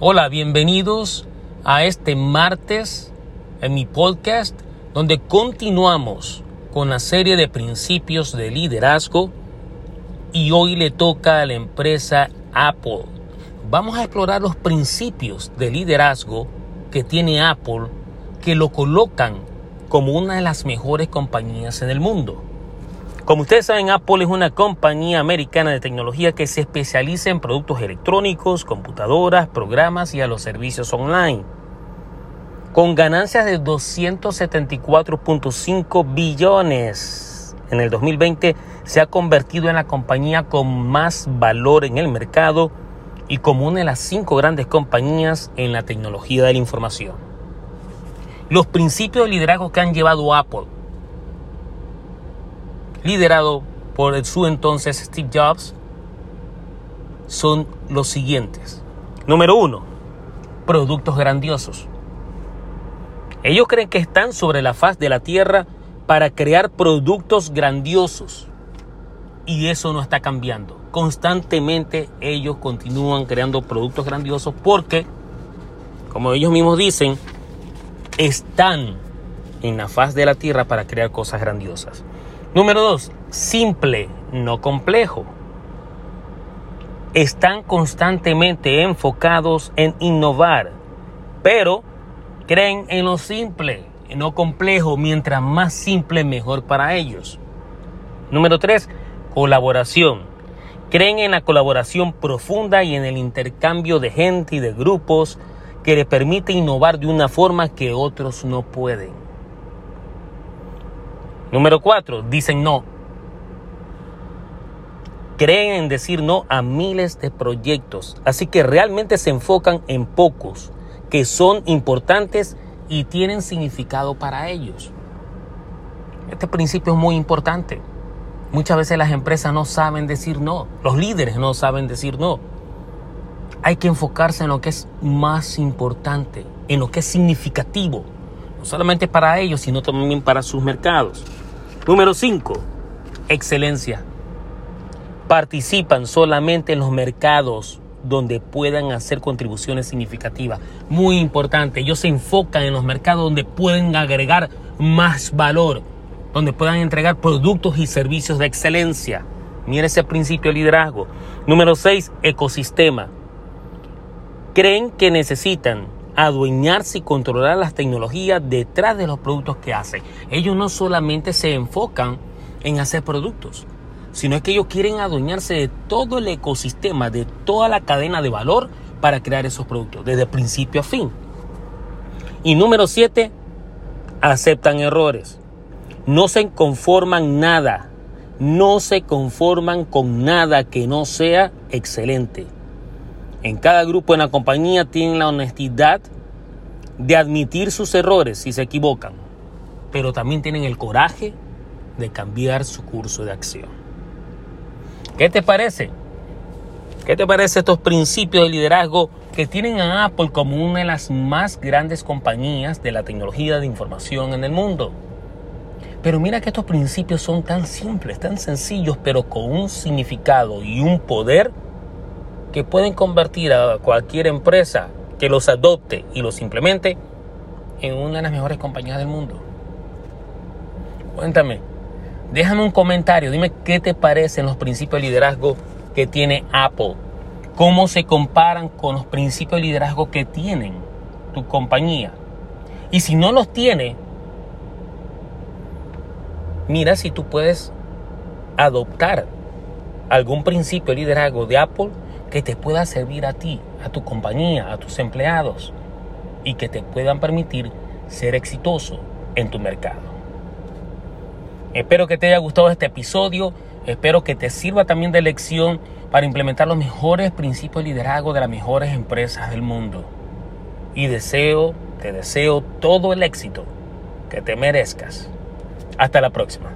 Hola, bienvenidos a este martes en mi podcast donde continuamos con la serie de principios de liderazgo y hoy le toca a la empresa Apple. Vamos a explorar los principios de liderazgo que tiene Apple que lo colocan como una de las mejores compañías en el mundo. Como ustedes saben, Apple es una compañía americana de tecnología que se especializa en productos electrónicos, computadoras, programas y a los servicios online. Con ganancias de 274.5 billones en el 2020, se ha convertido en la compañía con más valor en el mercado y como una de las cinco grandes compañías en la tecnología de la información. Los principios de liderazgo que han llevado Apple liderado por su entonces Steve Jobs, son los siguientes. Número uno, productos grandiosos. Ellos creen que están sobre la faz de la tierra para crear productos grandiosos. Y eso no está cambiando. Constantemente ellos continúan creando productos grandiosos porque, como ellos mismos dicen, están en la faz de la tierra para crear cosas grandiosas. Número dos, simple, no complejo. Están constantemente enfocados en innovar, pero creen en lo simple, en lo complejo. Mientras más simple, mejor para ellos. Número tres, colaboración. Creen en la colaboración profunda y en el intercambio de gente y de grupos que le permite innovar de una forma que otros no pueden. Número cuatro, dicen no. Creen en decir no a miles de proyectos, así que realmente se enfocan en pocos que son importantes y tienen significado para ellos. Este principio es muy importante. Muchas veces las empresas no saben decir no, los líderes no saben decir no. Hay que enfocarse en lo que es más importante, en lo que es significativo, no solamente para ellos, sino también para sus mercados. Número 5. Excelencia. Participan solamente en los mercados donde puedan hacer contribuciones significativas. Muy importante, ellos se enfocan en los mercados donde pueden agregar más valor, donde puedan entregar productos y servicios de excelencia. Mira ese principio de liderazgo. Número 6, ecosistema. Creen que necesitan adueñarse y controlar las tecnologías detrás de los productos que hacen. Ellos no solamente se enfocan en hacer productos, sino que ellos quieren adueñarse de todo el ecosistema, de toda la cadena de valor para crear esos productos, desde principio a fin. Y número siete, aceptan errores. No se conforman nada, no se conforman con nada que no sea excelente. En cada grupo en la compañía tienen la honestidad de admitir sus errores si se equivocan, pero también tienen el coraje de cambiar su curso de acción. ¿Qué te parece? ¿Qué te parece estos principios de liderazgo que tienen a Apple como una de las más grandes compañías de la tecnología de información en el mundo? Pero mira que estos principios son tan simples, tan sencillos, pero con un significado y un poder que pueden convertir a cualquier empresa que los adopte y los implemente en una de las mejores compañías del mundo. Cuéntame, déjame un comentario, dime qué te parecen los principios de liderazgo que tiene Apple, cómo se comparan con los principios de liderazgo que tienen tu compañía. Y si no los tiene, mira si tú puedes adoptar algún principio de liderazgo de Apple que te pueda servir a ti, a tu compañía, a tus empleados y que te puedan permitir ser exitoso en tu mercado. Espero que te haya gustado este episodio, espero que te sirva también de lección para implementar los mejores principios de liderazgo de las mejores empresas del mundo. Y deseo, te deseo todo el éxito que te merezcas. Hasta la próxima.